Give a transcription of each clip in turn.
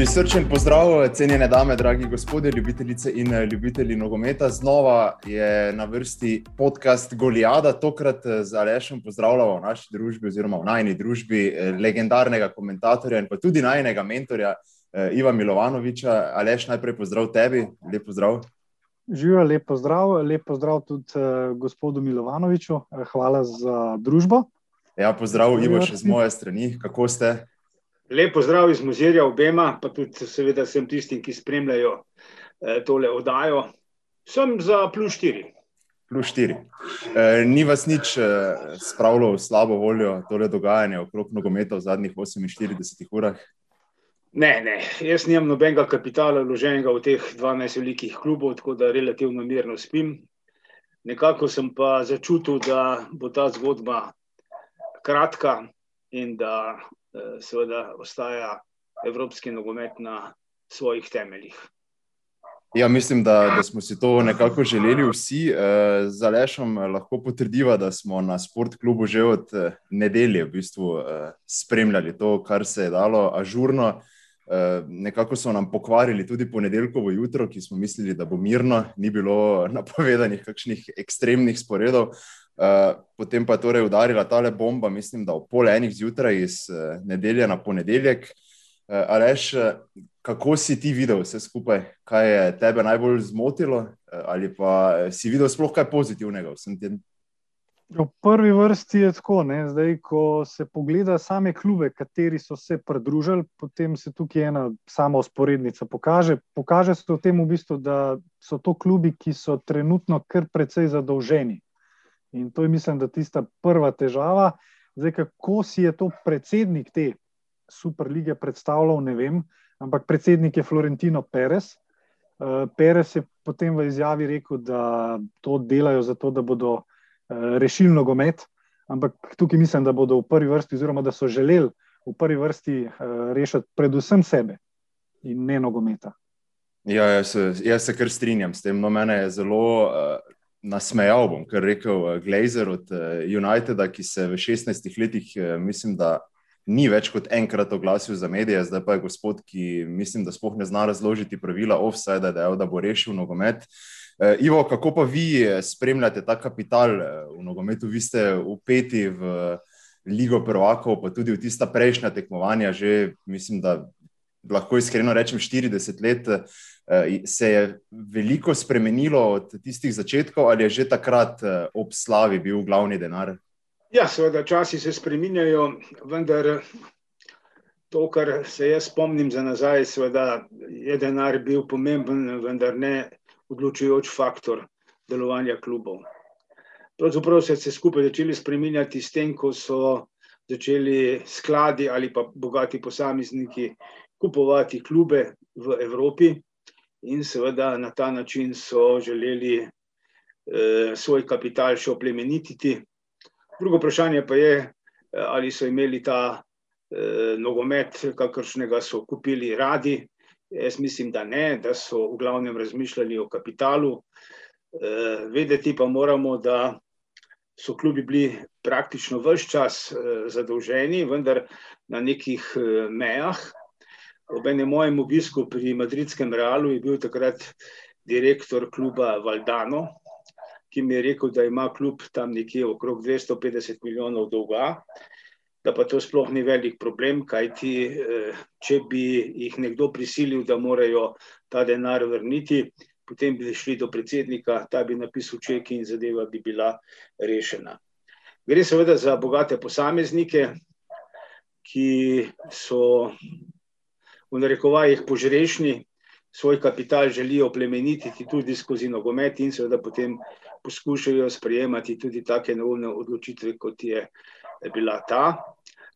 Prisrčen pozdrav, cenjene dame, dragi gospodje, ljubitelice in eh, ljubitelji nogometa. Znova je na vrsti podcast Golijada, tokrat eh, z Alešem pozdravljamo v naši družbi, oziroma v najni družbi, eh, legendarnega komentatorja in pa tudi najnega mentorja Iva Milovanoviča. Aleš, najprej pozdrav tebi, lep pozdrav. Živijo, lep pozdrav, lep pozdrav tudi gospodu Milovanoviču. Hvala za družbo. Ja, pozdrav, Ivo, še z moje strani. Kako ste? Lepo zdrav iz muzejja obema, pa tudi seveda vsem tistim, ki spremljajo eh, tole oddajo. Sem za plus štiri. Plus štiri. E, ni vas nič e, spravilo v slabo voljo tole dogajanje okrog nogometa v zadnjih 48 urah? Ne, ne. Jaz nimam nobenega kapitala vloženega v teh 12 velikih klubov, tako da relativno mirno spim. Nekako sem pa začutil, da bo ta zgodba kratka in da Eh, seveda ostaja evropski nogomet na svojih temeljih. Ja, mislim, da, da smo si to nekako želeli vsi. Eh, z Alešom lahko potrdiva, da smo na sportklubu že od eh, nedelje v bistvu spremljali to, kar se je dalo ažurno. Nekako so nam pokvarili tudi ponedeljkovo jutro, ki smo mislili, da bo mirno, ni bilo napovedanih kakšnih ekstremnih sporedov. Eh, potem pa je torej udarila ta bomba, mislim, da ob pol enih zjutraj iz uh, nedelje na ponedeljek. Uh, eh, Aleš, kako si ti videl vse skupaj, kaj je tebe najbolj zmotilo, uh, ali pa si videl sploh kaj pozitivnega vsem tem? V prvi vrsti je tako, zdaj, ko se pogleda same klube, kateri so se pridružili, potem se tukaj ena sama usporednica pokaže. Pokaže se v tem, v bistvu, da so to klubi, ki so trenutno kar precej zadolženi. In to je, mislim, da tista prva težava. Zdaj, kako si je to predsednik te superlige predstavljal, ne vem, ampak predsednik je Florentino Perez. Uh, Perez je potem v izjavi rekel, da to delajo zato, da bodo uh, rešili nogomet, ampak tukaj mislim, da bodo v prvi vrsti, oziroma da so želeli v prvi vrsti uh, rešiti predvsem sebe in ne nogometa. Ja, jaz jaz se kar strinjam s tem. No, mene je zelo uh, nasmejal, bom kar rekel, eh, Glazer od eh, Uniteda, ki se v 16 letih, eh, mislim, da ni več kot enkrat oglasil za medije, zdaj pa je gospod, ki mislim, da spoh ne zna razložiti pravila offside, da, je, da bo rešil nogomet. Ivo, kako pa vi spremljate ta kapital v nogometu? Vi ste upeti v Ligo prvakov, pa tudi v tista prejšnja tekmovanja, že mislim, da lahko iskreno rečem 40 let. Eh, se je veliko spremenilo od tistih začetkov, ali je že takrat eh, ob slavi bil glavni denar? Ja, seveda, časi se spremenjajo, vendar to, kar se jaz spomnim za nazaj, seveda, je denar bil pomemben, vendar ne odločujoč faktor delovanja klubov. Pravzaprav so se skupaj začeli spremenjati s tem, ko so začeli skladi ali pa bogati posamezniki kupovati klube v Evropi in seveda na ta način so želeli eh, svoj kapital še oplemenititi. Drugo vprašanje pa je, eh, ali so imeli ta eh, nogomet, kakršnega so kupili radi. Jaz mislim, da ne, da so v glavnem razmišljali o kapitalu. Eh, vedeti pa moramo, da so klubi bili praktično vse čas eh, zadolženi, vendar na nekih eh, mejah. Ob enem mojem obisku pri Madridskem Realu je bil takrat direktor kluba Valdano, ki mi je rekel, da ima klub tam nekje okrog 250 milijonov dolga, da pa to sploh ni velik problem, kajti eh, če bi jih nekdo prisilil, da morajo ta denar vrniti, potem bi šli do predsednika, ta bi napisal ček in zadeva bi bila rešena. Gre seveda za bogate posameznike, ki so v narekovajih požrešni, svoj kapital želijo plemenititi tudi skozi nogomet in seveda potem poskušajo sprejemati tudi take neumne odločitve, kot je bila ta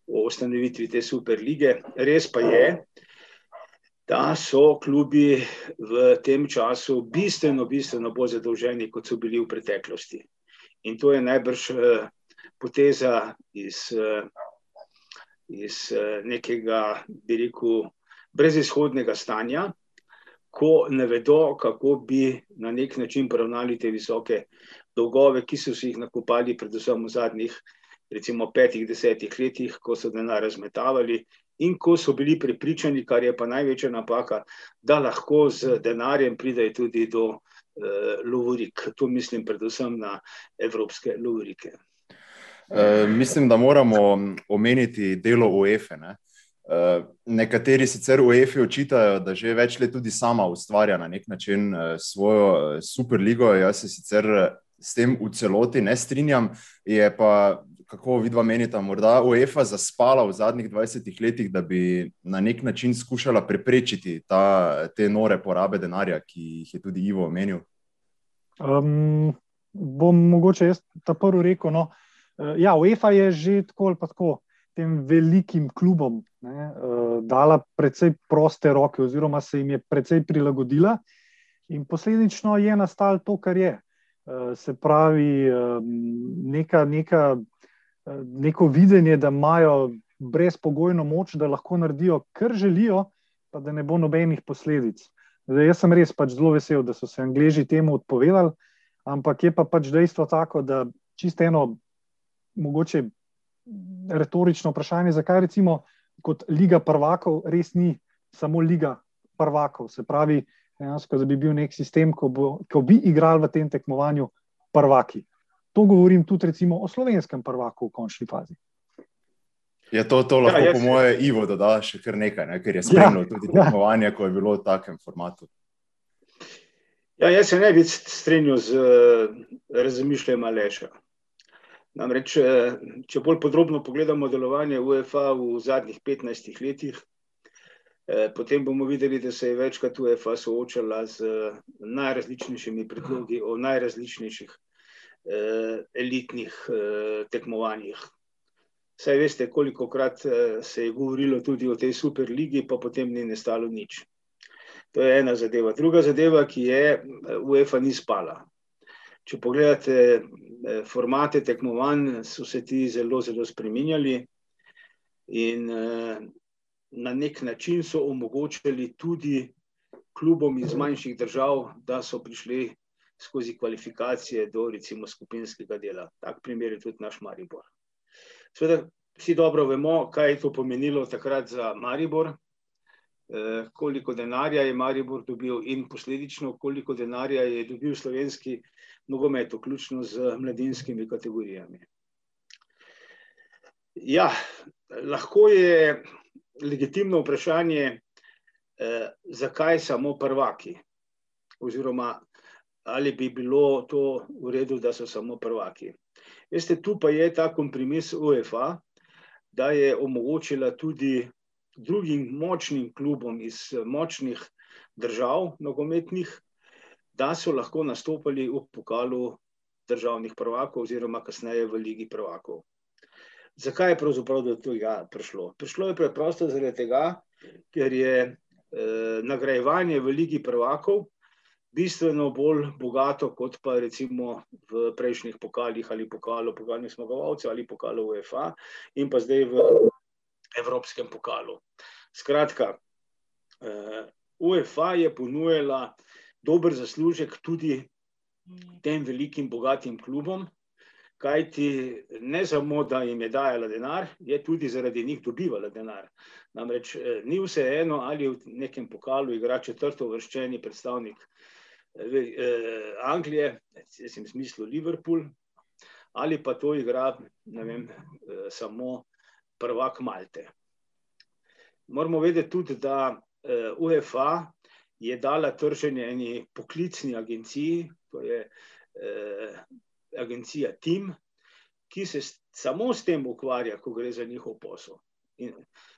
o ustanovitvi te super lige. Res pa je, da so klubi v tem času bistveno, bistveno bolj zadolženi, kot so bili v preteklosti. In to je najbrž poteza iz, iz nekega, bi rekel, brezizhodnega stanja, ko ne vedo, kako bi na nek način poravnali te visoke dolgove, ki so si jih nakopali, predvsem v zadnjih, recimo, petih, desetih letih, ko so denar razmetavali in ko so bili prepričani, kar je pa največja napaka, da lahko z denarjem pridejo tudi do uh, lovorik. Tu mislim predvsem na evropske lovorike. Uh, mislim, da moramo omeniti delo UEFA. Ne? Uh, nekateri sicer UEFA očitajo, da že več let tudi sama ustvarja na nek način uh, svojo superligo. Jaz se sicer s tem v celoti ne strinjam. Je pa kako vidva menita, morda UEFA zaspala v zadnjih 20 letih, da bi na nek način skušala preprečiti ta, te nore porabe denarja, ki jih je tudi Ivo omenil? Um, bom mogoče jaz ta prvi rekel. No, ja, UEFA je že tako ali pa tako tem velikim klubom ne, uh, dala precej proste roke, oziroma se jim je precej prilagodila, in posledično je nastalo to, kar je. Uh, se pravi, um, neka, neka neko videnje, da imajo brezpogojno moč, da lahko naredijo, kar želijo, pa da ne bo nobenih posledic. Zdaj, jaz sem res pač zelo vesel, da so se Angliji temu odpovedali, ampak je pa pač dejstvo tako, da čisto eno, mogoče retorično vprašanje, zakaj recimo kot Liga prvakov res ni samo Liga prvakov. Se pravi, dejansko, da bi bil nek sistem, ko, bo, ko bi igrali v tem tekmovanju prvaki. To govorim tudi recimo, o slovenskem prvaku v končni fazi. Je to, to lahko, ja, po moje, Ivo, da da še kar nekaj, ne? ker je spremljal ja, tudi ja. tekmovanje, ko je bilo v takem formatu. Ja, jaz se ne bi strinjal z uh, razmišljanjem Aleša. Namreč, uh, če bolj podrobno pogledamo delovanje UEFA v zadnjih 15 letih, uh, potem bomo videli, da se je večkrat UEFA soočala z uh, najrazličnejšimi predlogi o najrazličnejših eh, elitnih eh, tekmovanjih. Saj veste, koliko krat eh, se je govorilo tudi o tej superligi, pa potem ni nestalo nič. To je ena zadeva. Druga zadeva, ki je, eh, UEFA ni spala. Če pogledate eh, formate tekmovanj, so se ti zelo, zelo spreminjali in eh, na nek način so omogočili tudi klubom iz manjših držav, da so prišli skozi kvalifikacije do recimo skupinskega dela. Tak primer je tudi naš Maribor. Sveda, vsi dobro vemo, kaj je to pomenilo takrat za Maribor, koliko denarja je Maribor dobil in posledično koliko denarja je dobil slovenski nogomet, vključno z mladinskimi kategorijami. Ja, lahko je legitimno vprašanje, eh, zakaj samo prvaki oziroma ali bi bilo to v redu, da so samo prvaki. Veste, tu pa je ta kompromis UEFA, da je omogočila tudi drugim močnim klubom iz močnih držav, nogometnih, da so lahko nastopili v pokalu državnih prvakov, oziroma kasneje v Ligi prvakov. Zakaj je pravzaprav do tega prišlo? Prišlo je preprosto zaradi tega, ker je eh, nagrajevanje v Ligi prvakov bistveno bolj bogato, kot pa recimo v prejšnjih pokalih ali pokalu, pokalnih zmagovalcev ali pokalu UEFA in pa zdaj v Evropskem pokalu. Skratka, uh, UEFA je ponujala dober zaslužek tudi tem velikim, bogatim klubom, kajti ne samo, da jim je dajala denar, je tudi zaradi njih dobivala denar. Namreč eh, ni vse eno, ali v nekem pokalu igra četrto vrščeni predstavnik eh, Anglije, jaz sem smislil Liverpool, ali pa to igra vem, eh, samo prvak Malte. Moramo vedeti tudi, da eh, UEFA je dala trženje eni poklicni agenciji, to je eh, agencija Team, ki se samo s tem ukvarja, ko gre za njihov posel. In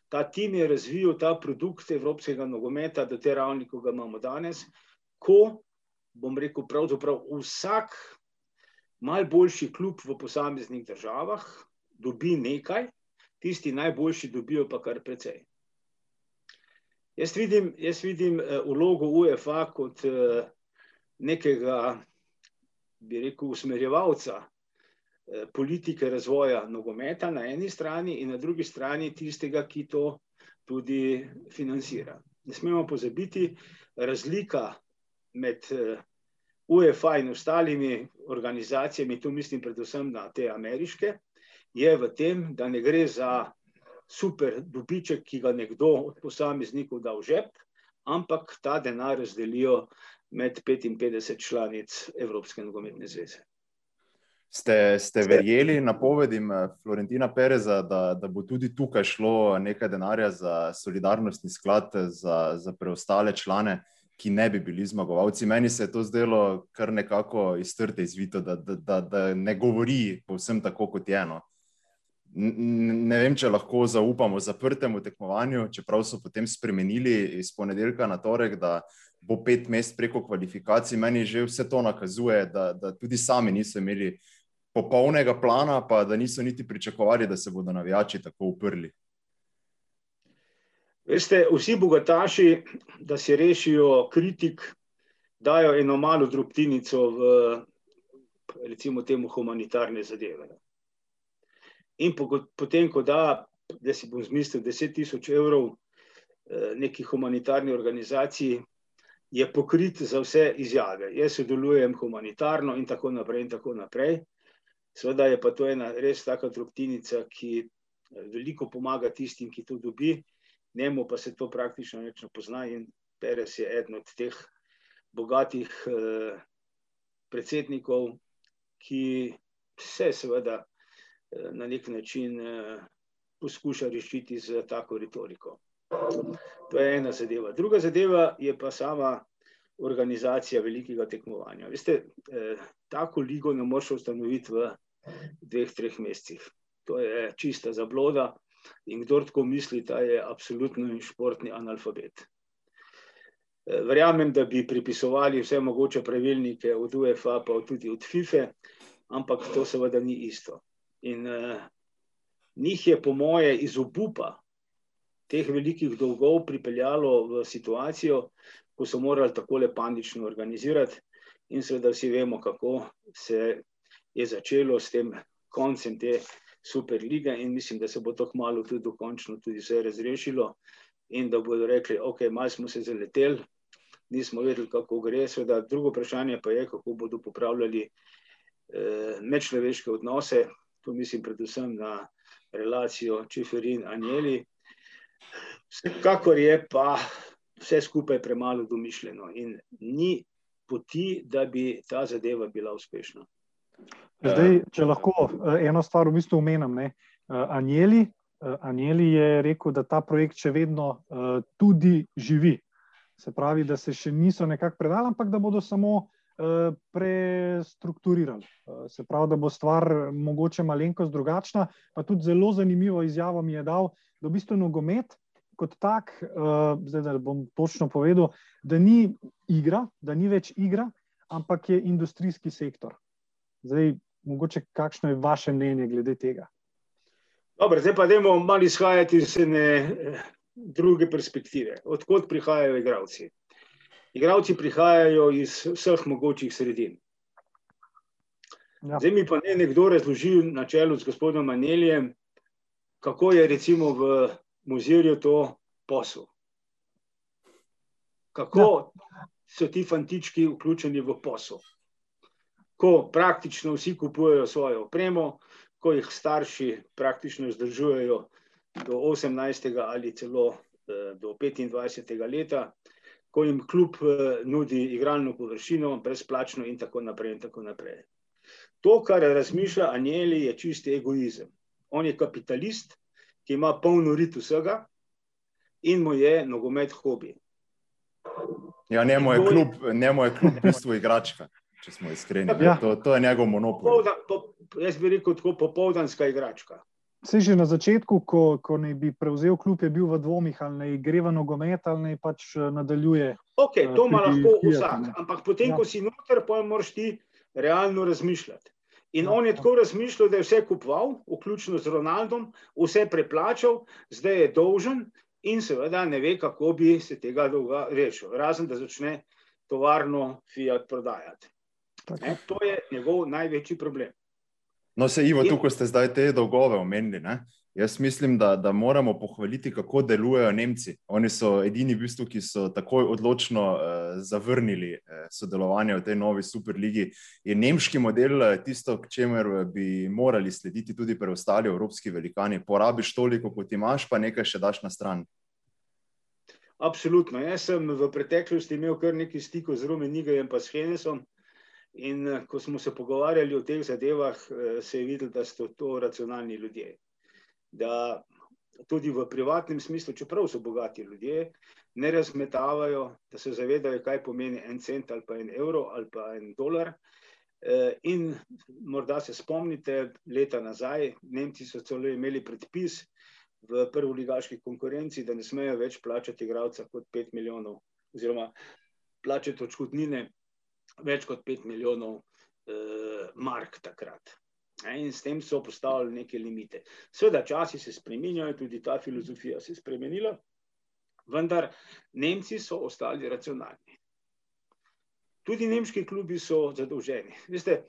ta tim je razvil ta produkt evropskega nogometa do te ravni, ko ga imamo danes, ko bom rekel, pravzaprav vsak mal boljši klub v posameznih državah dobi nekaj, tisti najboljši dobijo pa kar precej. Jaz vidim, jaz vidim uh, vlogo UEFA kot uh, nekega, bi rekel, usmerjevalca uh, politike razvoja nogometa na eni strani in na drugi strani tistega, ki to tudi financira. Ne smemo pozabiti, razlika med eh, UEFA in ostalimi organizacijami, tu mislim predvsem na te ameriške, je v tem, da ne gre za super dobiček, ki ga nekdo od posameznikov da v žep, ampak ta denar razdelijo med 55 članic Evropske nogometne zveze. Ste, ste verjeli napovedim eh, Florentina Pereza, da, da bo tudi tukaj šlo nekaj denarja za solidarnostni sklad za, za preostale člane, ki ne bi bili zmagovalci? Meni se je to zdelo kar nekako iztrte izvito, da, da, da, da ne govori povsem tako, kot je eno. Ne vem, če lahko zaupamo zaprtemu tekmovanju, čeprav so potem spremenili iz ponedeljka na torek, da bo pet mest preko kvalifikacij. Meni že vse to nakazuje, da, da tudi sami niso imeli popolnega plana, pa da niso niti pričakovali, da se bodo navijači tako uprli. Veste, vsi bogataši, da si rešijo kritik, dajo eno malo drobtinico v, recimo, temu humanitarne zadeve. In potem, ko da, da si bom zmislil 10 tisoč evrov eh, neki humanitarni organizaciji, je pokrit za vse izjave. Jaz sodelujem humanitarno in tako naprej in tako naprej. Seveda je pa to ena res taka drobtinica, ki eh, veliko pomaga tistim, ki to dobi, njemu pa se to praktično več ne pozna in Perez je eden od teh bogatih eh, predsednikov, ki se seveda na nek način eh, poskuša rešiti z tako retoriko. To je ena zadeva. Druga zadeva je pa sama organizacija velikega tekmovanja. Veste, eh, tako ligo ne moreš ustanoviti v dveh, treh mesecih. To je čista zabloda in kdo tako misli, da je absolutno športni analfabet. Eh, verjamem, da bi pripisovali vse mogoče pravilnike od UEFA, pa tudi od FIFA, ampak to seveda ni isto. In uh, njih je, po moje, iz obupa teh velikih dolgov pripeljalo v situacijo, ko so morali tako le panično organizirati, in seveda vsi vemo, kako se je začelo s tem koncem te superlige. In mislim, da se bo to kmalo tudi dokončno tudi vse razrešilo in da bodo rekli, ok, malo smo se zaleteli, nismo vedeli, kako gre. Seveda, drugo vprašanje pa je, kako bodo popravljali eh, medčloveške odnose, tu mislim predvsem na relacijo Čeferin-Anjeli. Vsekakor je pa vse skupaj premalo domišljeno in ni poti, da bi ta zadeva bila uspešna. Zdaj, če lahko eh, eno stvar v bistvu omenim. Eh, Anjeli, eh, Anjeli je rekel, da ta projekt še vedno tudi živi. Se pravi, da se še niso nekako predali, ampak da bodo samo prestrukturirali. Se pravi, da bo stvar mogoče malenkost drugačna. Pa tudi zelo zanimivo izjavo mi je dal, da v bistvu nogomet kot tak, zdaj da bom točno povedal, da ni igra, da ni več igra, ampak je industrijski sektor. Zdaj, mogoče kakšno je vaše mnenje glede tega? Dobre, zdaj pa dajmo malo izhajati iz ene eh, druge perspektive. Odkot prihajajo igravci? Igravci prihajajo iz vseh mogočih sredin. Ja. Zdaj mi pa ne nekdo razložil na čelu z gospodom Maneljem, kako je recimo v muzirju to posel. Kako ja. so ti fantički vključeni v posel ko praktično vsi kupujejo svojo opremo, ko jih starši praktično vzdržujejo do 18. ali celo eh, do 25. leta, ko jim kljub eh, nudi igralno površino, brezplačno in tako naprej. In tako naprej. To, kar razmišlja Anjeli, je čisti egoizem. On je kapitalist, ki ima polno rit vsega in mu je nogomet hobi. Ja, njemu je kljub, njemu je kljub v bistvu igračka če smo iskreni. Ja. To, to je njegov monopol. Popoldan, po, jaz bi rekel, tako popoldanska igračka. Se že na začetku, ko, ko ne bi prevzel klub, je bil v dvomih, ali ne gre v nogomet, ali ne pač eh, nadaljuje. Ok, to ima lahko vsak, ampak potem, ja. ko si noter, pa moraš ti realno razmišljati. In ja. on je tako razmišljal, da je vse kupoval, vključno z Ronaldom, vse preplačal, zdaj je dolžen in seveda ne ve, kako bi se tega dolga rešil, razen da začne tovarno Fiat prodajati. Ne, to je njegov največji problem. No, se Ivo, tukaj ste zdaj te dolgove omenili. Ne? Jaz mislim, da, da moramo pohvaliti, kako delujejo Nemci. Oni so edini, v bistvu, ki so takoj odločno uh, zavrnili uh, sodelovanje v tej novi superligi. Je nemški model uh, tisto, k čemer bi morali slediti tudi preostali evropski velikani. Porabiš toliko, kot imaš, pa nekaj še daš na stran. Absolutno. Jaz sem v preteklosti imel kar nekaj stikov z Romenijem in s Henesom. In ko smo se pogovarjali o teh zadevah, se je videlo, da so to racionalni ljudje da tudi v privatnem smislu, čeprav so bogati ljudje, ne razmetavajo, da se zavedajo, kaj pomeni en cent ali pa en evro ali pa en dolar. Eh, in morda se spomnite, leta nazaj, Nemci so celo imeli predpis v prvoligaški konkurenci, da ne smejo več plačati igralca kot 5 milijonov, oziroma plačati odškodnine več kot 5 milijonov eh, mark takrat. In s tem so postavili neke limite. Sveda, časi se spremenjajo, tudi ta filozofija se je spremenila, vendar Nemci so ostali racionalni. Tudi nemški klubi so zadolženi. Veste,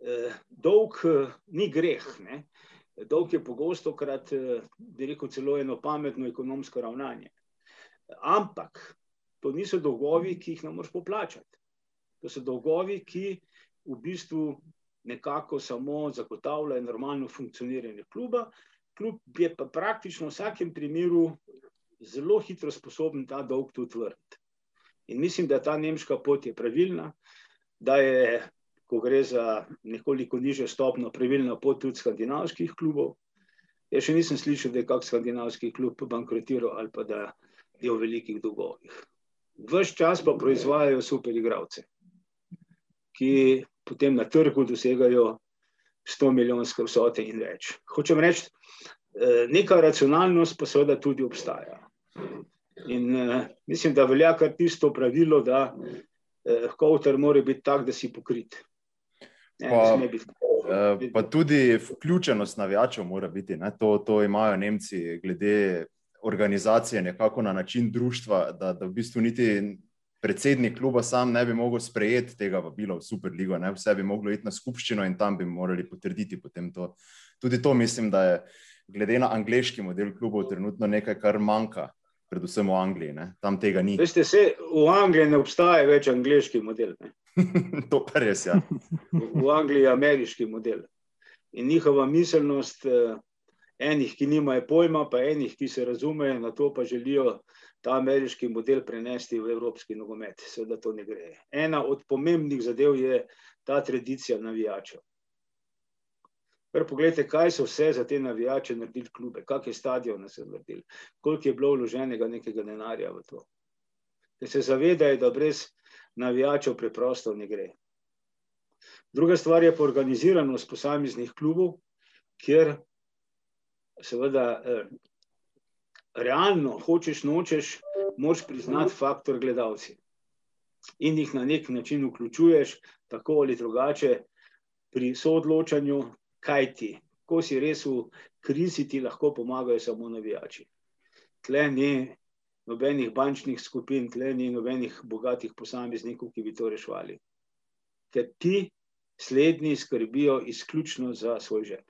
eh, dolg eh, ni greh. Ne? Dolg je pogosto krat, eh, bi rekel, celo eno pametno ekonomsko ravnanje. Ampak to niso dolgovi, ki jih ne moreš poplačati. To so dolgovi, ki v bistvu nekako samo zagotavlja normalno funkcioniranje kluba. Klub je pa praktično v vsakem primeru zelo hitro sposoben ta dolg tudi vrniti. In mislim, da ta nemška pot je pravilna, da je, ko gre za nekoliko nižjo stopno, pravilna pot tudi skandinavskih klubov. Jaz še nisem slišal, da je kak skandinavski klub bankrotiral ali pa da je v velikih dolgovih. Ves čas pa proizvajajo super igravce, ki potem na trgu dosegajo 100 milijonske vsote in več. Hočem reči, eh, neka racionalnost pa seveda tudi obstaja. In uh, mislim, da velja kar tisto pravilo, da uh, kauter mora biti tak, da si pokrit. Ne, pa, uh, pa tudi vključenost navijačev mora biti. To, to imajo Nemci glede organizacije nekako na način društva, da, da v bistvu niti predsednik kluba sam ne bi mogel sprejeti tega vabila v Superligo, ne? vse bi moglo iti na skupščino in tam bi morali potrditi potem to. Tudi to mislim, da je glede na angliški model klubov trenutno nekaj, kar manjka, predvsem v Angliji. Ne? Tam tega ni. Veste, se, v Angliji ne obstaja več angliški model. to pa res je. Ja. v Angliji je ameriški model. In njihova miselnost, eh, enih, ki nimajo pojma, pa enih, ki se razumejo, na to pa želijo ta ameriški model prenesti v evropski nogomet. Seveda to ne gre. Ena od pomembnih zadev je ta tradicija navijačev. Ker pogledajte, kaj so vse za te navijače naredili klube, kak je stadion nas naredil, koliko je bilo vloženega nekega denarja v to. Ker se zavedajo, da brez navijačev preprosto ne gre. Druga stvar je pa organiziranost posameznih klubov, kjer seveda eh, realno, hočeš, nočeš, moš priznati faktor gledalci. In jih na nek način vključuješ, tako ali drugače, pri soodločanju, kaj ti, ko si res v krizi, ti lahko pomagajo samo navijači. Tle ni nobenih bančnih skupin, tle ni nobenih bogatih posameznikov, ki bi to rešvali. Ker ti slednji skrbijo izključno za svoj žep.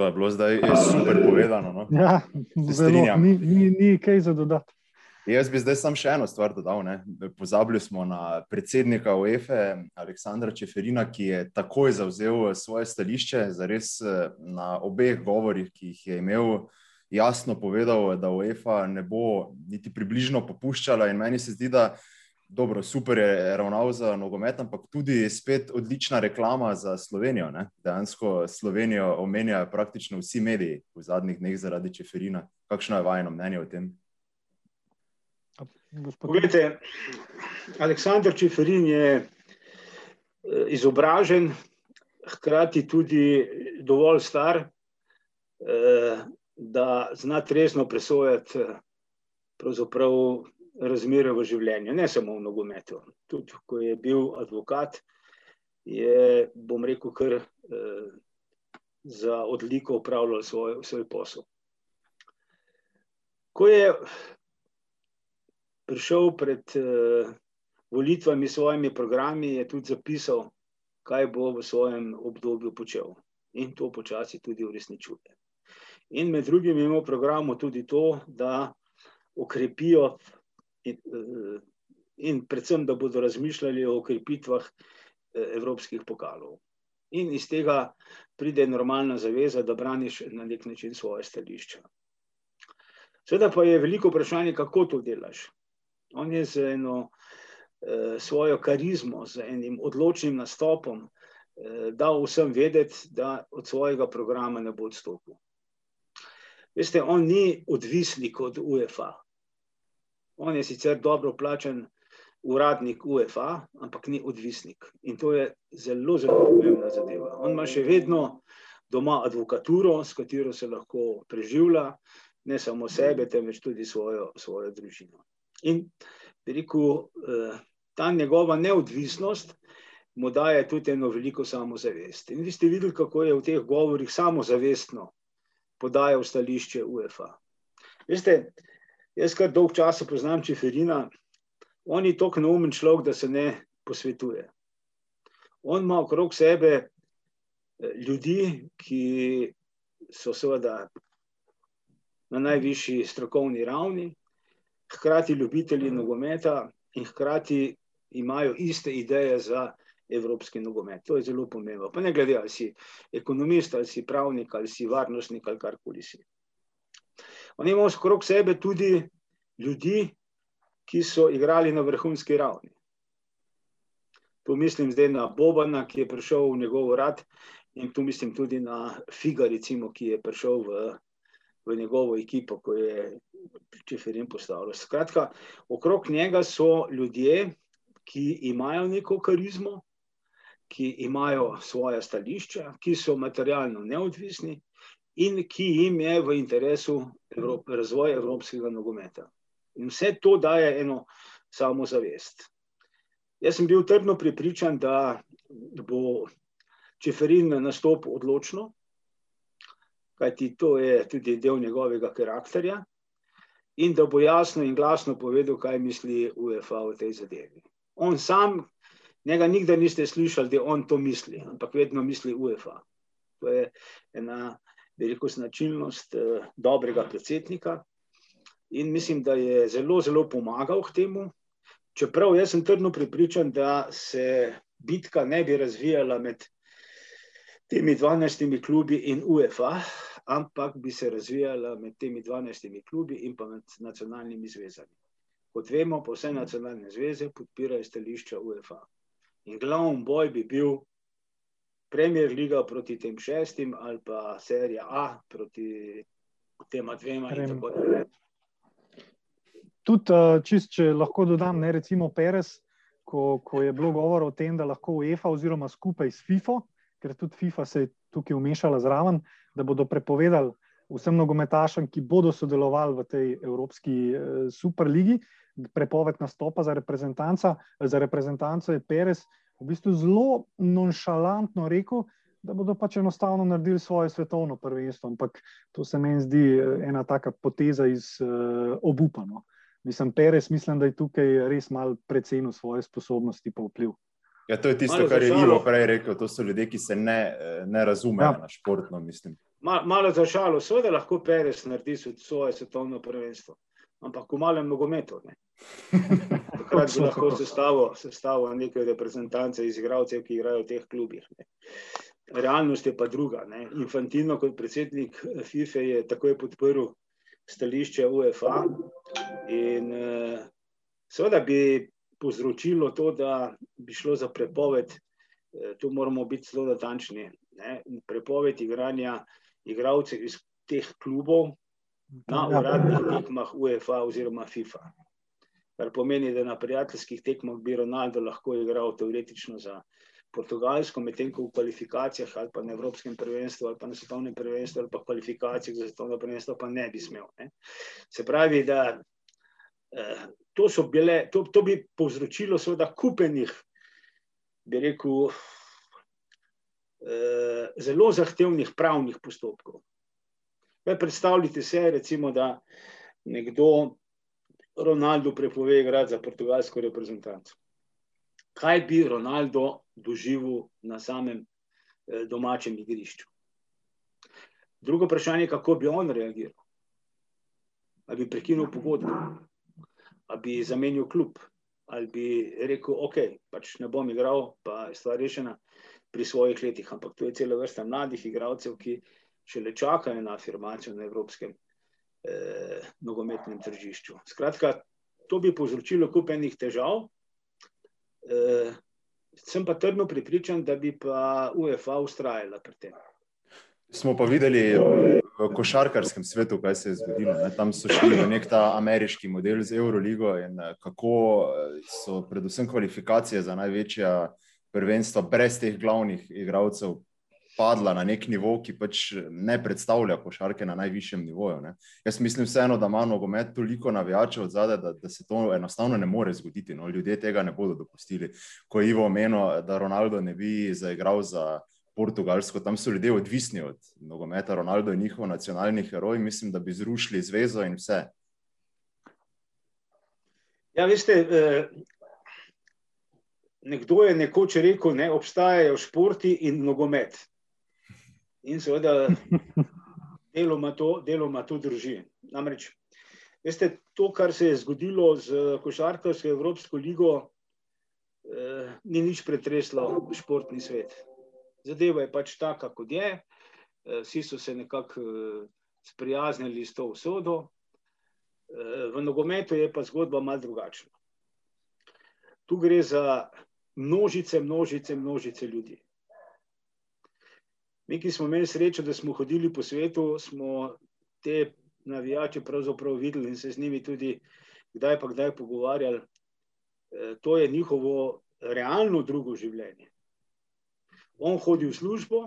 To je bilo zdaj super povedano. No? Ja, zelo, ni, ni, ni kaj za dodati. Jaz bi zdaj samo še eno stvar dodal. Ne? Pozabili smo na predsednika UEFA, Aleksandra Čeferina, ki je takoj zauzel svoje stališče, zares na obeh govorih, ki jih je imel, jasno povedal, da UEFA ne bo niti približno popuščala. In meni se zdi, da dobro, super je ravnal za nogomet, ampak tudi spet odlična reklama za Slovenijo. Ne? Dejansko Slovenijo omenjajo praktično vsi mediji v zadnjih dneh zaradi Čeferina. Kakšno je vajno mnenje o tem? Poglejte, Aleksandr Čeferin je eh, izobražen, hkrati tudi dovolj star, eh, da zna trezno presojati eh, pravzaprav razmere v življenju, ne samo v nogometu. Tudi, ko je bil advokat, je, bom rekel, kar eh, za odliko upravljal svoj, svoj posel. Ko je prišel pred eh, volitvami s svojimi programi, je tudi zapisal, kaj bo v svojem obdobju počel. In to počasi tudi uresničuje. In med drugim imamo v programu tudi to, da okrepijo in, in predvsem, da bodo razmišljali o okrepitvah evropskih pokalov. In iz tega pride normalna zaveza, da braniš na nek način svoje stališča. Seveda pa je veliko vprašanje, kako to delaš. On je z eno eh, svojo karizmo, z enim odločnim nastopom eh, dal vsem vedeti, da od svojega programa ne bo odstopil. Veste, on ni odvisnik od UEFA. On je sicer dobro plačen uradnik UEFA, ampak ni odvisnik. In to je zelo, zelo pomembna zadeva. On ima še vedno doma advokaturo, s katero se lahko preživlja, ne samo sebe, temveč tudi svojo, svojo družino. In rekel, eh, ta njegova neodvisnost mu daje tudi eno veliko samozavest. In vi ste videli, kako je v teh govorih samozavestno podajal stališče UEFA. Veste, jaz kar dolg časa poznam Čeferina, on je tako neumen človek, da se ne posvetuje. On ima okrog sebe eh, ljudi, ki so seveda na najvišji strokovni ravni, hkrati ljubitelji nogometa in hkrati imajo iste ideje za evropski nogomet. To je zelo pomembno. Pa ne glede, ali si ekonomist, ali si pravnik, ali si varnostnik, ali karkoli si. Oni imajo skrok sebe tudi ljudi, ki so igrali na vrhunski ravni. Tu mislim zdaj na Bobana, ki je prišel v njegov rad, in tu mislim tudi na Figa, recimo, ki je prišel v, v njegovo ekipo, ko je Čeferin postavljal. Skratka, okrog njega so ljudje, ki imajo neko karizmo, ki imajo svoje stališča, ki so materialno neodvisni in ki jim je v interesu Evrop, razvoja evropskega nogometa. In vse to daje eno samozavest. Jaz sem bil trdno pripričan, da bo Čeferin nastopil odločno, kajti to je tudi del njegovega karakterja, in da bo jasno in glasno povedal, kaj misli UEFA v tej zadevi. On sam, njega nikdar niste slišali, da on to misli, ampak vedno misli UEFA. To je ena velika značilnost eh, dobrega predsednika in mislim, da je zelo, zelo pomagal k temu. Čeprav jaz sem trdno pripričan, da se bitka ne bi razvijala med temi 12 klubi in UEFA, ampak bi se razvijala med temi 12 klubi in pa med nacionalnimi zvezami. Kot vemo, pa vse nacionalne zveze podpirajo stališča UEFA. In glavni boj bi bil Premier Liga proti tem šestim ali pa serija A proti tema dvema in tako naprej tudi, uh, čist, če lahko dodam, ne recimo Perez, ko, ko je bilo govora o tem, da lahko UEFA oziroma skupaj s FIFO, ker tudi FIFA se je tukaj umešala zraven, da bodo prepovedali vsem nogometašem, ki bodo sodelovali v tej Evropski uh, superligi, prepoved nastopa za reprezentanca. Za reprezentanco je Perez v bistvu zelo nonšalantno rekel. Da bodo pač enostavno naredili svoje svetovno prvenstvo, ampak to se meni zdi eh, ena taka poteza iz uh, obupano. Uh, Mislim, Perez, mislim, da je tukaj res malo precenil svoje sposobnosti pa vpliv. Ja, to je tisto, malo kar je Ivo prej rekel. To so ljudje, ki se ne, ne razumejo ja. na športno. Mal, malo za šalo, seveda lahko Perez naredi svoje svetovno prvenstvo, ampak v malem nogometu. Takrat bi lahko sestavil nekaj reprezentance iz igralcev, ki igrajo v teh klubih. Ne. Realnost je pa druga. Ne. Infantino kot predsednik FIFA je takoj podprl stališče UEFA. In uh, seveda bi povzročilo to, da bi šlo za prepoved, uh, tu moramo biti zelo natančni, prepoved igranja igralcev iz teh klubov na ja. uradnih tekmah UEFA oziroma FIFA. Kar pomeni, da na prijateljskih tekmah bi Ronaldo lahko igral teoretično za Portugalsko, medtem ko v kvalifikacijah ali pa na Evropskem prvenstvu ali pa na svetovnem prvenstvu ali pa kvalifikacijah za svetovno prvenstvo pa ne bi smel. Ne. Se pravi, da eh, to, bile, to, to bi povzročilo seveda kupenih, bi rekel, eh, zelo zahtevnih pravnih postopkov. Kaj predstavljate se, recimo, da nekdo Ronaldo prepove igrati za portugalsko reprezentanco kaj bi Ronaldo doživel na samem eh, domačem igrišču. Drugo vprašanje je, kako bi on reagiral. Ali bi prekinil pogodbo, ali bi zamenil klub, ali bi rekel, ok, pač ne bom igral, pa je stvar rešena pri svojih letih. Ampak tu je cela vrsta mladih igralcev, ki še le čakajo na afirmacijo na evropskem eh, nogometnem tržišču. Skratka, to bi povzročilo kup enih težav. Eh, sem pa trdno pripričan, da bi pa UEFA ustrajala pri tem. Smo pa videli v košarkarskem svetu, kaj se je zgodilo. Ne? Tam so šli v nek ta ameriški model z Euroligo in eh, kako eh, so predvsem kvalifikacije za največja prvenstva brez teh glavnih igralcev padla na nek nivo, ki pač ne predstavlja košarke na najvišjem nivoju. Ne. Jaz mislim vseeno, da ima nogomet toliko navijačev od zadaj, da, da se to enostavno ne more zgoditi. No. Ljudje tega ne bodo dopustili. Ko je Ivo omenil, da Ronaldo ne bi zaigral za Portugalsko, tam so ljudje odvisni od nogometa. Ronaldo je njihov nacionalni heroj, mislim, da bi zrušili zvezo in vse. Ja, veste, eh, nekdo je nekoč rekel, da ne, obstajajo športi in nogomet. In seveda, deloma to, deloma to drži. Namreč, veste, to, kar se je zgodilo z Košarkarsko Evropsko ligo, eh, ni nič pretreslo športni svet. Zadeva je pač taka, kot je. Eh, vsi so se nekako eh, sprijaznili s to usodo. Eh, v nogometu je pa zgodba malce drugačna. Tu gre za množice, množice, množice ljudi. Mi, ki smo imeli srečo, da smo hodili po svetu, smo te navijače pravzaprav videli in se z njimi tudi kdaj pa kdaj pogovarjali. E, to je njihovo realno drugo življenje. On hodi v službo,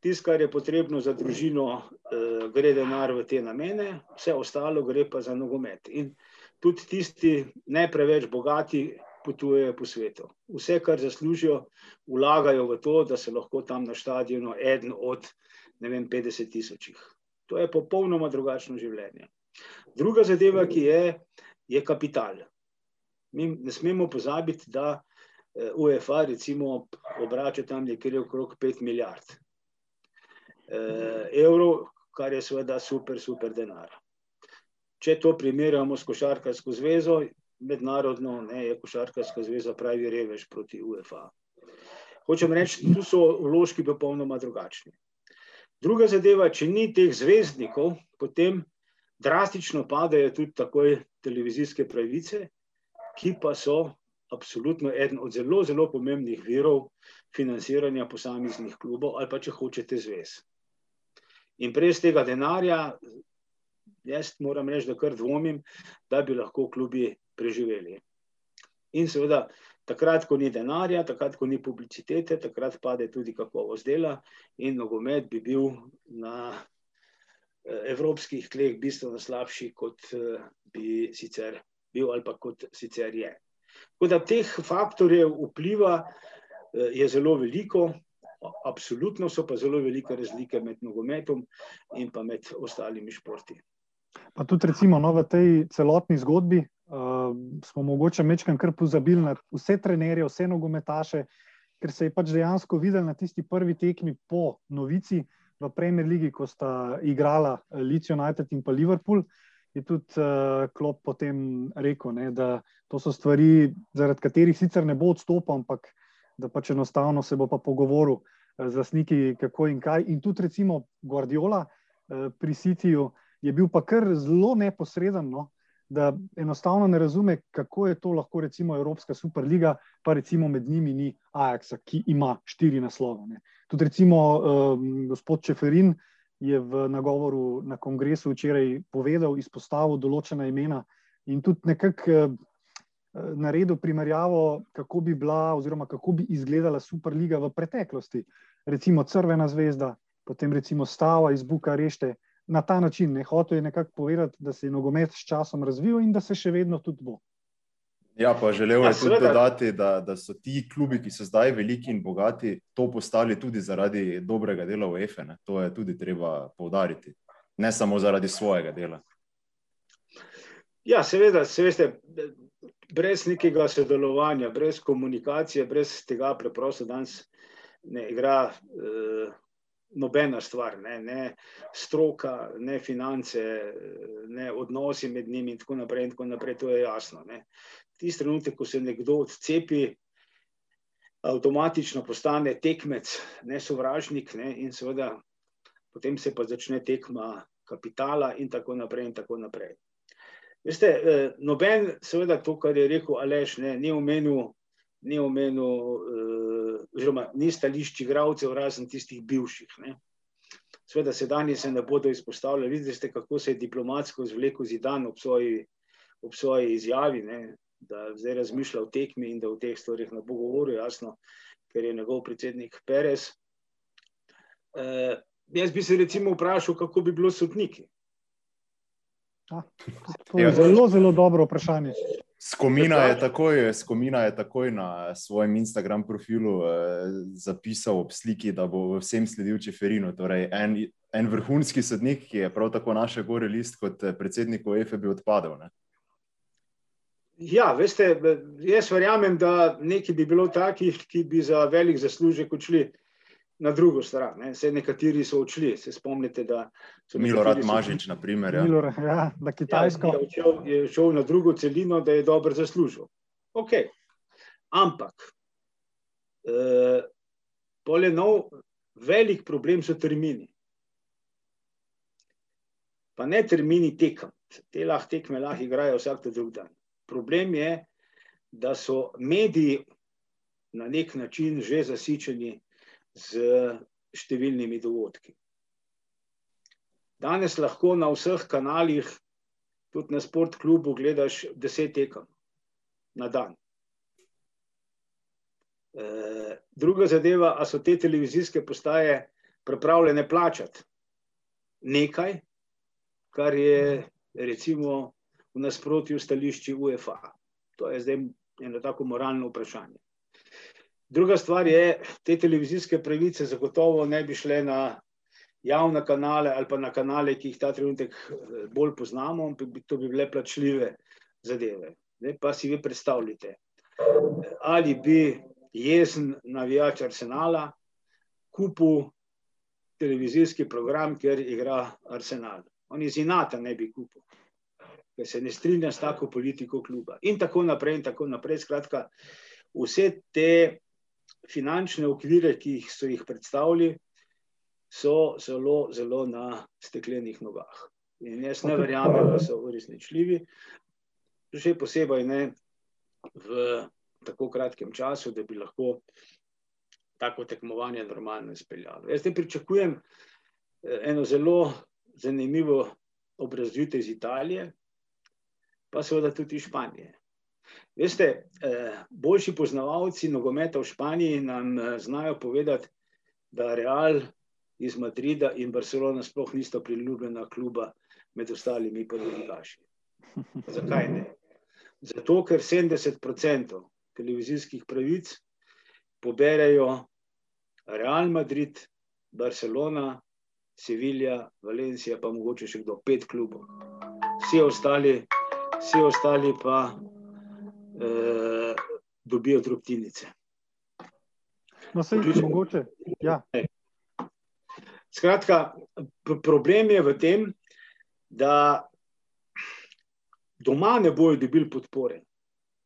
tisto, kar je potrebno za družino, e, gre denar v te namene, vse ostalo gre pa za nogomet. In tudi tisti ne preveč bogati, potujejo po svetu. Vse, kar zaslužijo, vlagajo v to, da se lahko tam na stadionu eden od vem, 50 tisočih. To je popolnoma drugačno življenje. Druga zadeva, ki je, je kapital. Mi ne smemo pozabiti, da eh, UEFA recimo obrača tam nekje okrog 5 milijard eh, evrov, kar je seveda super, super denar. Če to primerjamo s košarkarsko zvezo, mednarodno, ne, je košarkarska zveza pravi revež proti UEFA. Hočem reči, tu so vložki popolnoma drugačni. Druga zadeva, če ni teh zvezdnikov, potem drastično padajo tudi takoj televizijske pravice, ki pa so absolutno eden od zelo, zelo pomembnih virov financiranja posameznih klubov ali pa če hočete zvez. In brez tega denarja, jaz moram reči, da kar dvomim, da bi lahko klubi preživeli. In seveda, takrat, ko ni denarja, takrat, ko ni publicitete, takrat pade tudi kakovost dela, in nogomet bi bil na eh, evropskih tleh bistveno slabši, kot eh, bi sicer bil ali pa kot sicer je. Tako da teh faktorjev vpliva eh, je zelo veliko. Absolutno so pa zelo velike razlike med nogometom in pa med ostalimi športi. Pa tudi, recimo, no, v tej celotni zgodbi, uh, smo mogoče mečkam kar pozabili na vse trenerje, vse nogometaše, ker se je pač dejansko videl na tisti prvi tekmi po novici v Premier League, ko sta igrala Leeds United in pa Liverpool. Je tudi uh, Klop potem rekel, ne, da to so stvari, zaradi katerih sicer ne bo odstopil, ampak da pač enostavno se bo pa pogovoril uh, z lastniki, kako in kaj. In tudi, recimo, Guardiola uh, pri Cityju je bil pa kar zelo neposreden, no, da enostavno ne razume, kako je to lahko recimo Evropska superliga, pa recimo med njimi ni Ajaxa, ki ima štiri naslove. Ne. Tudi recimo um, gospod Čeferin je v nagovoru na kongresu včeraj povedal, izpostavil določena imena in tudi nekako uh, naredil primerjavo, kako bi bila oziroma kako bi izgledala superliga v preteklosti. Recimo Crvena zvezda, potem recimo Stava iz Bukarešte, na ta način. Ne hotel je nekako povedati, da se je nogomet s časom razvil in da se še vedno tudi bo. Ja, pa želel je ja, tudi dodati, da, da so ti klubi, ki so zdaj veliki in bogati, to postali tudi zaradi dobrega dela v EFE. To je tudi treba povdariti, ne samo zaradi svojega dela. Ja, seveda, se veste, brez nekega sodelovanja, brez komunikacije, brez tega preprosto danes ne igra. Eh, nobena stvar, ne, ne stroka, ne finance, ne odnosi med njimi in tako naprej. In tako naprej to je jasno. Ne. Tisti trenutek, ko se nekdo odcepi, avtomatično postane tekmec, ne sovražnik, ne, in seveda potem se pa začne tekma kapitala, in tako naprej. In tako naprej. Veste, eh, noben, seveda, to, kar je rekel Aleš, ne, ni omenil, ni omenil, eh, oziroma ni stališč igravcev, razen tistih bivših. Ne. Sveda, sedajni se ne bodo izpostavljali. Vidite, kako se je diplomatsko zvlekel zidan ob svoji, ob svoji izjavi, ne, da zdaj razmišlja o tekmi in da v teh stvarih ne bo govoril, jasno, ker je njegov predsednik Perez. Eh, jaz bi se recimo vprašal, kako bi bilo sodniki. To je ja. zelo, zelo dobro vprašanje. Skomina je, takoj, Skomina je takoj na svojem Instagram profilu eh, zapisal ob sliki, da bo vsem sledil Čeferinu. Torej, en, en vrhunski sodnik, ki je prav tako naše gore list kot eh, predsednik OEF, bi odpadel. Ne? Ja, veste, jaz verjamem, da nekaj bi bilo takih, ki bi za velik zaslužek odšli na drugo stran. Ne. Vse nekateri so odšli, se spomnite, da so Milorad Mažič, na primer. Ja. Milorad, ja, na Kitajsko. Ja, je, šel, je šel na drugo celino, da je dobro zaslužil. Ok, ampak eh, pole nov, velik problem so termini. Pa ne termini tekem, te lahko tekme lahko igrajo vsak drug dan. Problem je, da so mediji na nek način že zasičeni z številnimi dogodki. Danes lahko na vseh kanalih, tudi na sport klubu, gledaš deset tekem na dan. E, druga zadeva, a so te televizijske postaje pripravljene plačati nekaj, kar je recimo v nasprotju stališči UEFA. To je zdaj eno tako moralno vprašanje. Druga stvar je, te televizijske pravice zagotovo ne bi šle na javne kanale ali pa na kanale, ki jih ta trenutek eh, bolj poznamo, to bi bile plačljive zadeve. Ne, pa si vi predstavljate, ali bi jezen navijač Arsenala kupil televizijski program, ker igra Arsenal. On iz inata ne bi kupil, ker se ne strinja s tako politiko kluba. In tako naprej, in tako naprej. Skratka, vse te finančne okvire, ki jih so jih predstavili, so zelo, zelo na steklenih nogah. In jaz ne verjamem, da so uresničljivi, še posebej ne v tako kratkem času, da bi lahko tako tekmovanje normalno izpeljalo. Jaz te pričakujem eh, eno zelo zanimivo obrazvite iz Italije, pa seveda tudi iz Španije. Veste, eh, boljši poznavalci nogometa v Španiji nam eh, znajo povedati, da Real iz Madrida in Barcelona sploh nista priljubljena kluba med ostalimi podvodnikaši. Zakaj ne? Zato, ker 70% televizijskih pravic poberejo Real Madrid, Barcelona, Sevilja, Valencija, pa mogoče še kdo, pet klubov. Vsi ostali, vsi ostali pa eh, dobijo drobtinice. No, se jih mogoče. Ja. Skratka, problem je v tem, da doma ne bojo dobili podpore.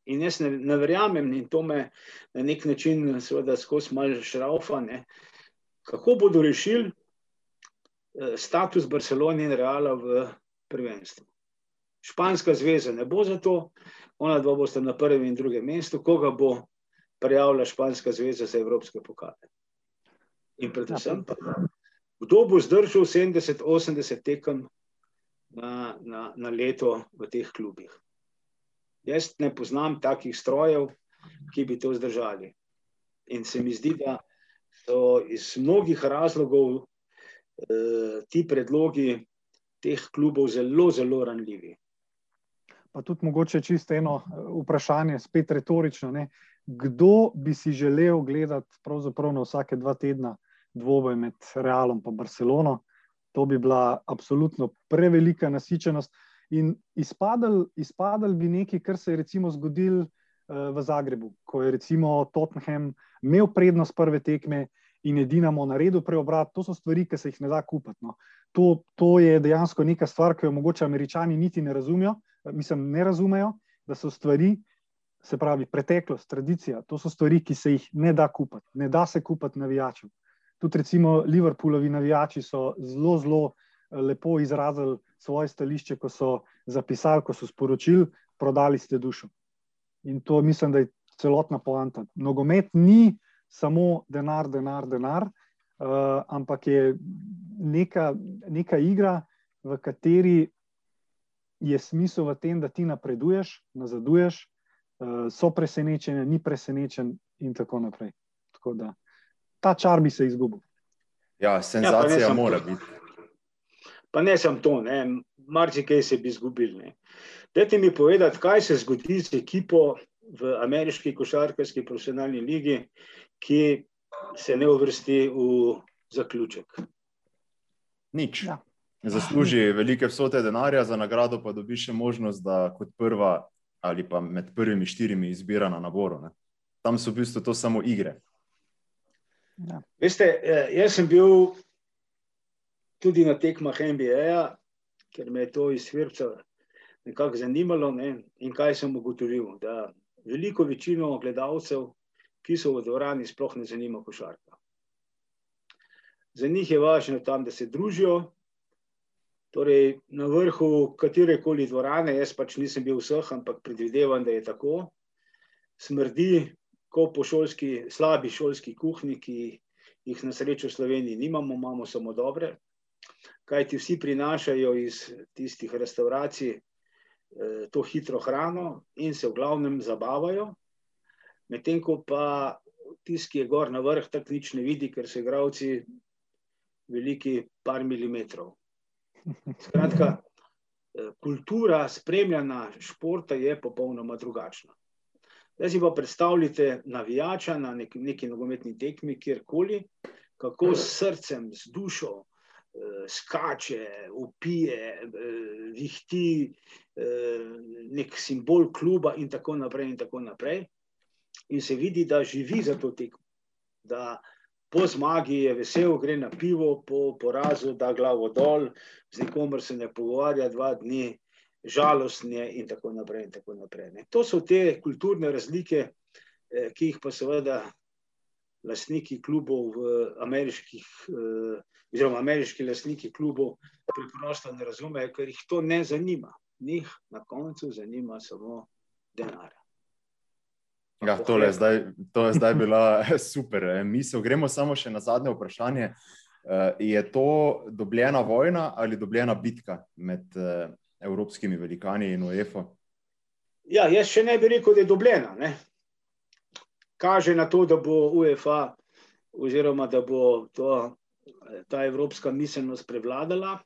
In jaz ne, ne verjamem, in to me na nek način, seveda, skozi malo šraufa, ne, kako bodo rešili eh, status Barcelone in Reala v prvenstvu. Španska zveza ne bo za to, ona dva bosta na prvem in drugem mestu, koga bo prijavila Španska zveza za evropske pokale. In predvsem, pa, kdo bo zdržal 70-80 tekem na, na, na leto v teh klubih. Jaz ne poznam takih strojev, ki bi to zdržali. In se mi zdi, da so iz mnogih razlogov eh, ti predlogi teh klubov zelo, zelo ranljivi pa tudi mogoče čisto eno eh, vprašanje, spet retorično. Ne? Kdo bi si želel gledati na vsake dva tedna dvoboj med Realom in Barcelono? To bi bila absolutno prevelika nasičenost. In izpadel, izpadel bi nekaj, kar se je recimo zgodil uh, v Zagrebu, ko je recimo Tottenham imel prednost prve tekme in je Dinamo naredil preobrat, to so stvari, ki se jih ne da kupiti. No. To, to je dejansko neka stvar, ki jo mogoče američani niti ne razumejo, mislim, ne razumejo, da so stvari, se pravi, preteklost, tradicija, to so stvari, ki se jih ne da kupiti, ne da se kupiti navijačem. Tudi recimo Liverpoolovi navijači so zelo, zelo eh, lepo izrazili svoje stališče, ko so zapisali, ko so sporočili, prodali ste dušo. In to mislim, da je celotna poanta. Nogomet ni samo denar, denar, denar, uh, ampak je neka, neka igra, v kateri je smisel v tem, da ti napreduješ, nazaduješ, uh, so presenečene, ni presenečen in tako naprej. Tako da ta čar bi se izgubil. Ja, senzacija ja, mora to. biti. Pa ne samo to, marsikaj se bi izgubil. Dajte mi povedati, kaj se zgodi z ekipo v ameriški košarkarski profesionalni ligi, ki se ne uvrsti v zaključek. Nič. Ja. Zasluži velike vsote denarja, za nagrado pa dobi še možnost, da kot prva ali pa med prvimi štirimi izbira na naboru. Ne. Tam so v bistvu to samo igre. Ja. Veste, eh, jaz sem bil tudi na tekmah NBA, ker me je to iz Svirca nekako zanimalo. Ne, in kaj sem ugotovil? Da veliko večino gledalcev, ki so v dvorani, sploh ne zanima košarka. Za njih je važno tam, da se družijo, Torej, na vrhu katere koli dvorane, jaz pač nisem bil vseh, ampak predvidevam, da je tako, smrdi, kot po šolski, slabi šolski kuhinji, ki jih na srečo v Sloveniji nimamo, imamo samo dobre. Kaj ti vsi prinašajo iz tistih restauracij eh, to hitro hrano in se v glavnem zabavajo, medtem ko pa tisti, ki je gor na vrh, tako nič ne vidi, ker so igravci veliki par milimetrov. Skratka, eh, kultura spremljanja športa je popolnoma drugačna. Zdaj si pa predstavljate navijača na nek, neki nogometni tekmi, kjerkoli, kako s srcem, z dušo eh, skače, upije, eh, vihti nek simbol kluba in tako naprej in tako naprej. In se vidi, da živi za to tekmo. Da po zmagi je vesel, gre na pivo, po porazu da glavo dol, z nikomer se ne pogovarja dva dni, žalostni in tako naprej. In tako naprej to so te kulturne razlike, eh, ki jih pa seveda lastniki klubov v ameriških, eh, oziroma ameriški lastniki klubov preprosto ne razumejo, ker jih to ne zanima. Njih na koncu zanima samo denar. Ja, tole je zdaj, to je zdaj bila super eh, misel. Gremo samo še na zadnje vprašanje. Eh, je to dobljena vojna ali dobljena bitka med eh, evropskimi velikani in UEFA? Ja, jaz še ne bi rekel, da je dobljena. Ne? Kaže na to, da bo UEFA oziroma da bo to, ta evropska miselnost prevladala.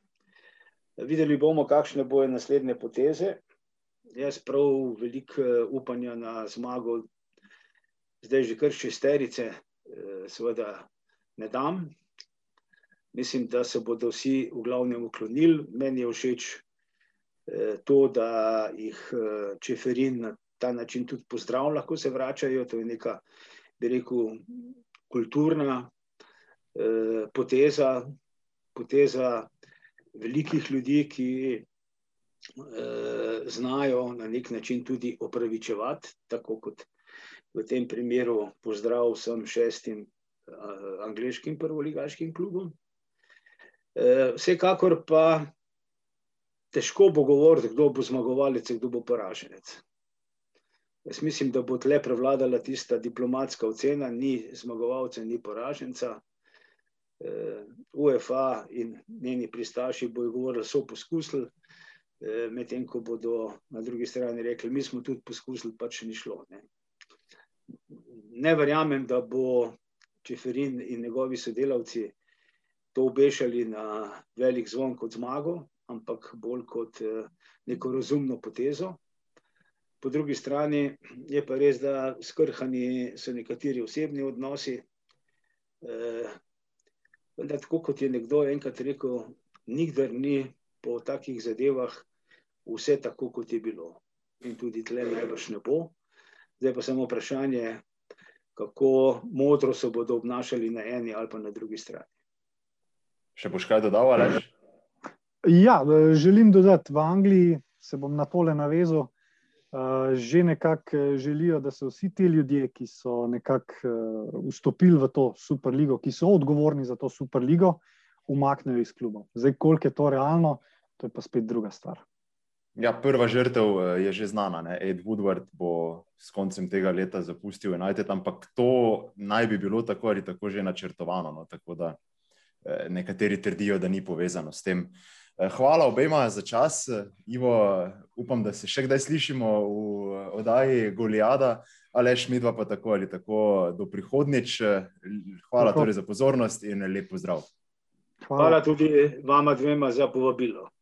Videli bomo, kakšne bojo naslednje poteze. Jaz prav veliko upanja na zmago zdaj že kar šesterice, eh, seveda ne dam. Mislim, da se bodo vsi v glavnem uklonili. Meni je všeč eh, to, da jih eh, Čeferin na ta način tudi pozdravlja, ko se vračajo. To je neka, bi rekel, kulturna poteza, poteza velikih ljudi, ki znajo na nek način tudi opravičevati, tako kot v tem primeru pozdrav vsem šestim uh, angliškim prvoligaškim klubom. Uh, vsekakor pa težko bo govoriti, kdo bo zmagovalec, kdo bo poraženec. Jaz mislim, da bo tle prevladala tista diplomatska ocena, ni zmagovalca, ni poraženca. Uh, UEFA in njeni pristaši bojo govorili, so poskusili, medtem ko bodo na drugi strani rekli, mi smo tudi poskusili, pa če ni šlo. Ne ne verjamem, da bo Čeferin in njegovi sodelavci to obešali na velik zvon kot zmago, ampak bolj kot eh, neko razumno potezo. Po drugi strani je pa res, da skrhani so nekateri osebni odnosi. Eh, vendar, tako kot je nekdo enkrat rekel, nikdar ni po takih zadevah vse tako, kot je bilo. In tudi tle najbrž ne bo. Zdaj pa samo vprašanje, kako modro se bodo obnašali na eni ali pa na drugi strani. Še boš kaj dodal, ali? Ja, želim dodati, v Angliji se bom na tole navezal. Uh, že nekako eh, želijo, da se vsi ti ljudje, ki so nekako uh, vstopili v to superligo, ki so odgovorni za to superligo, umaknejo iz kluba. Zdaj, koliko je to realno, to je pa spet druga stvar. Ja, prva žrtev je že znana. Ne? Ed Woodward bo s koncem tega leta zapustil United, ampak to naj bi bilo tako ali tako že načrtovano. No? Tako da eh, nekateri trdijo, da ni povezano s tem. Eh, hvala obema za čas. Ivo, upam, da se še kdaj slišimo v oddaji Golijada, ali šmidva pa tako ali tako do prihodnjič. Hvala torej za pozornost in lep pozdrav. Hvala, Hvala tudi vama dvema za povabilo.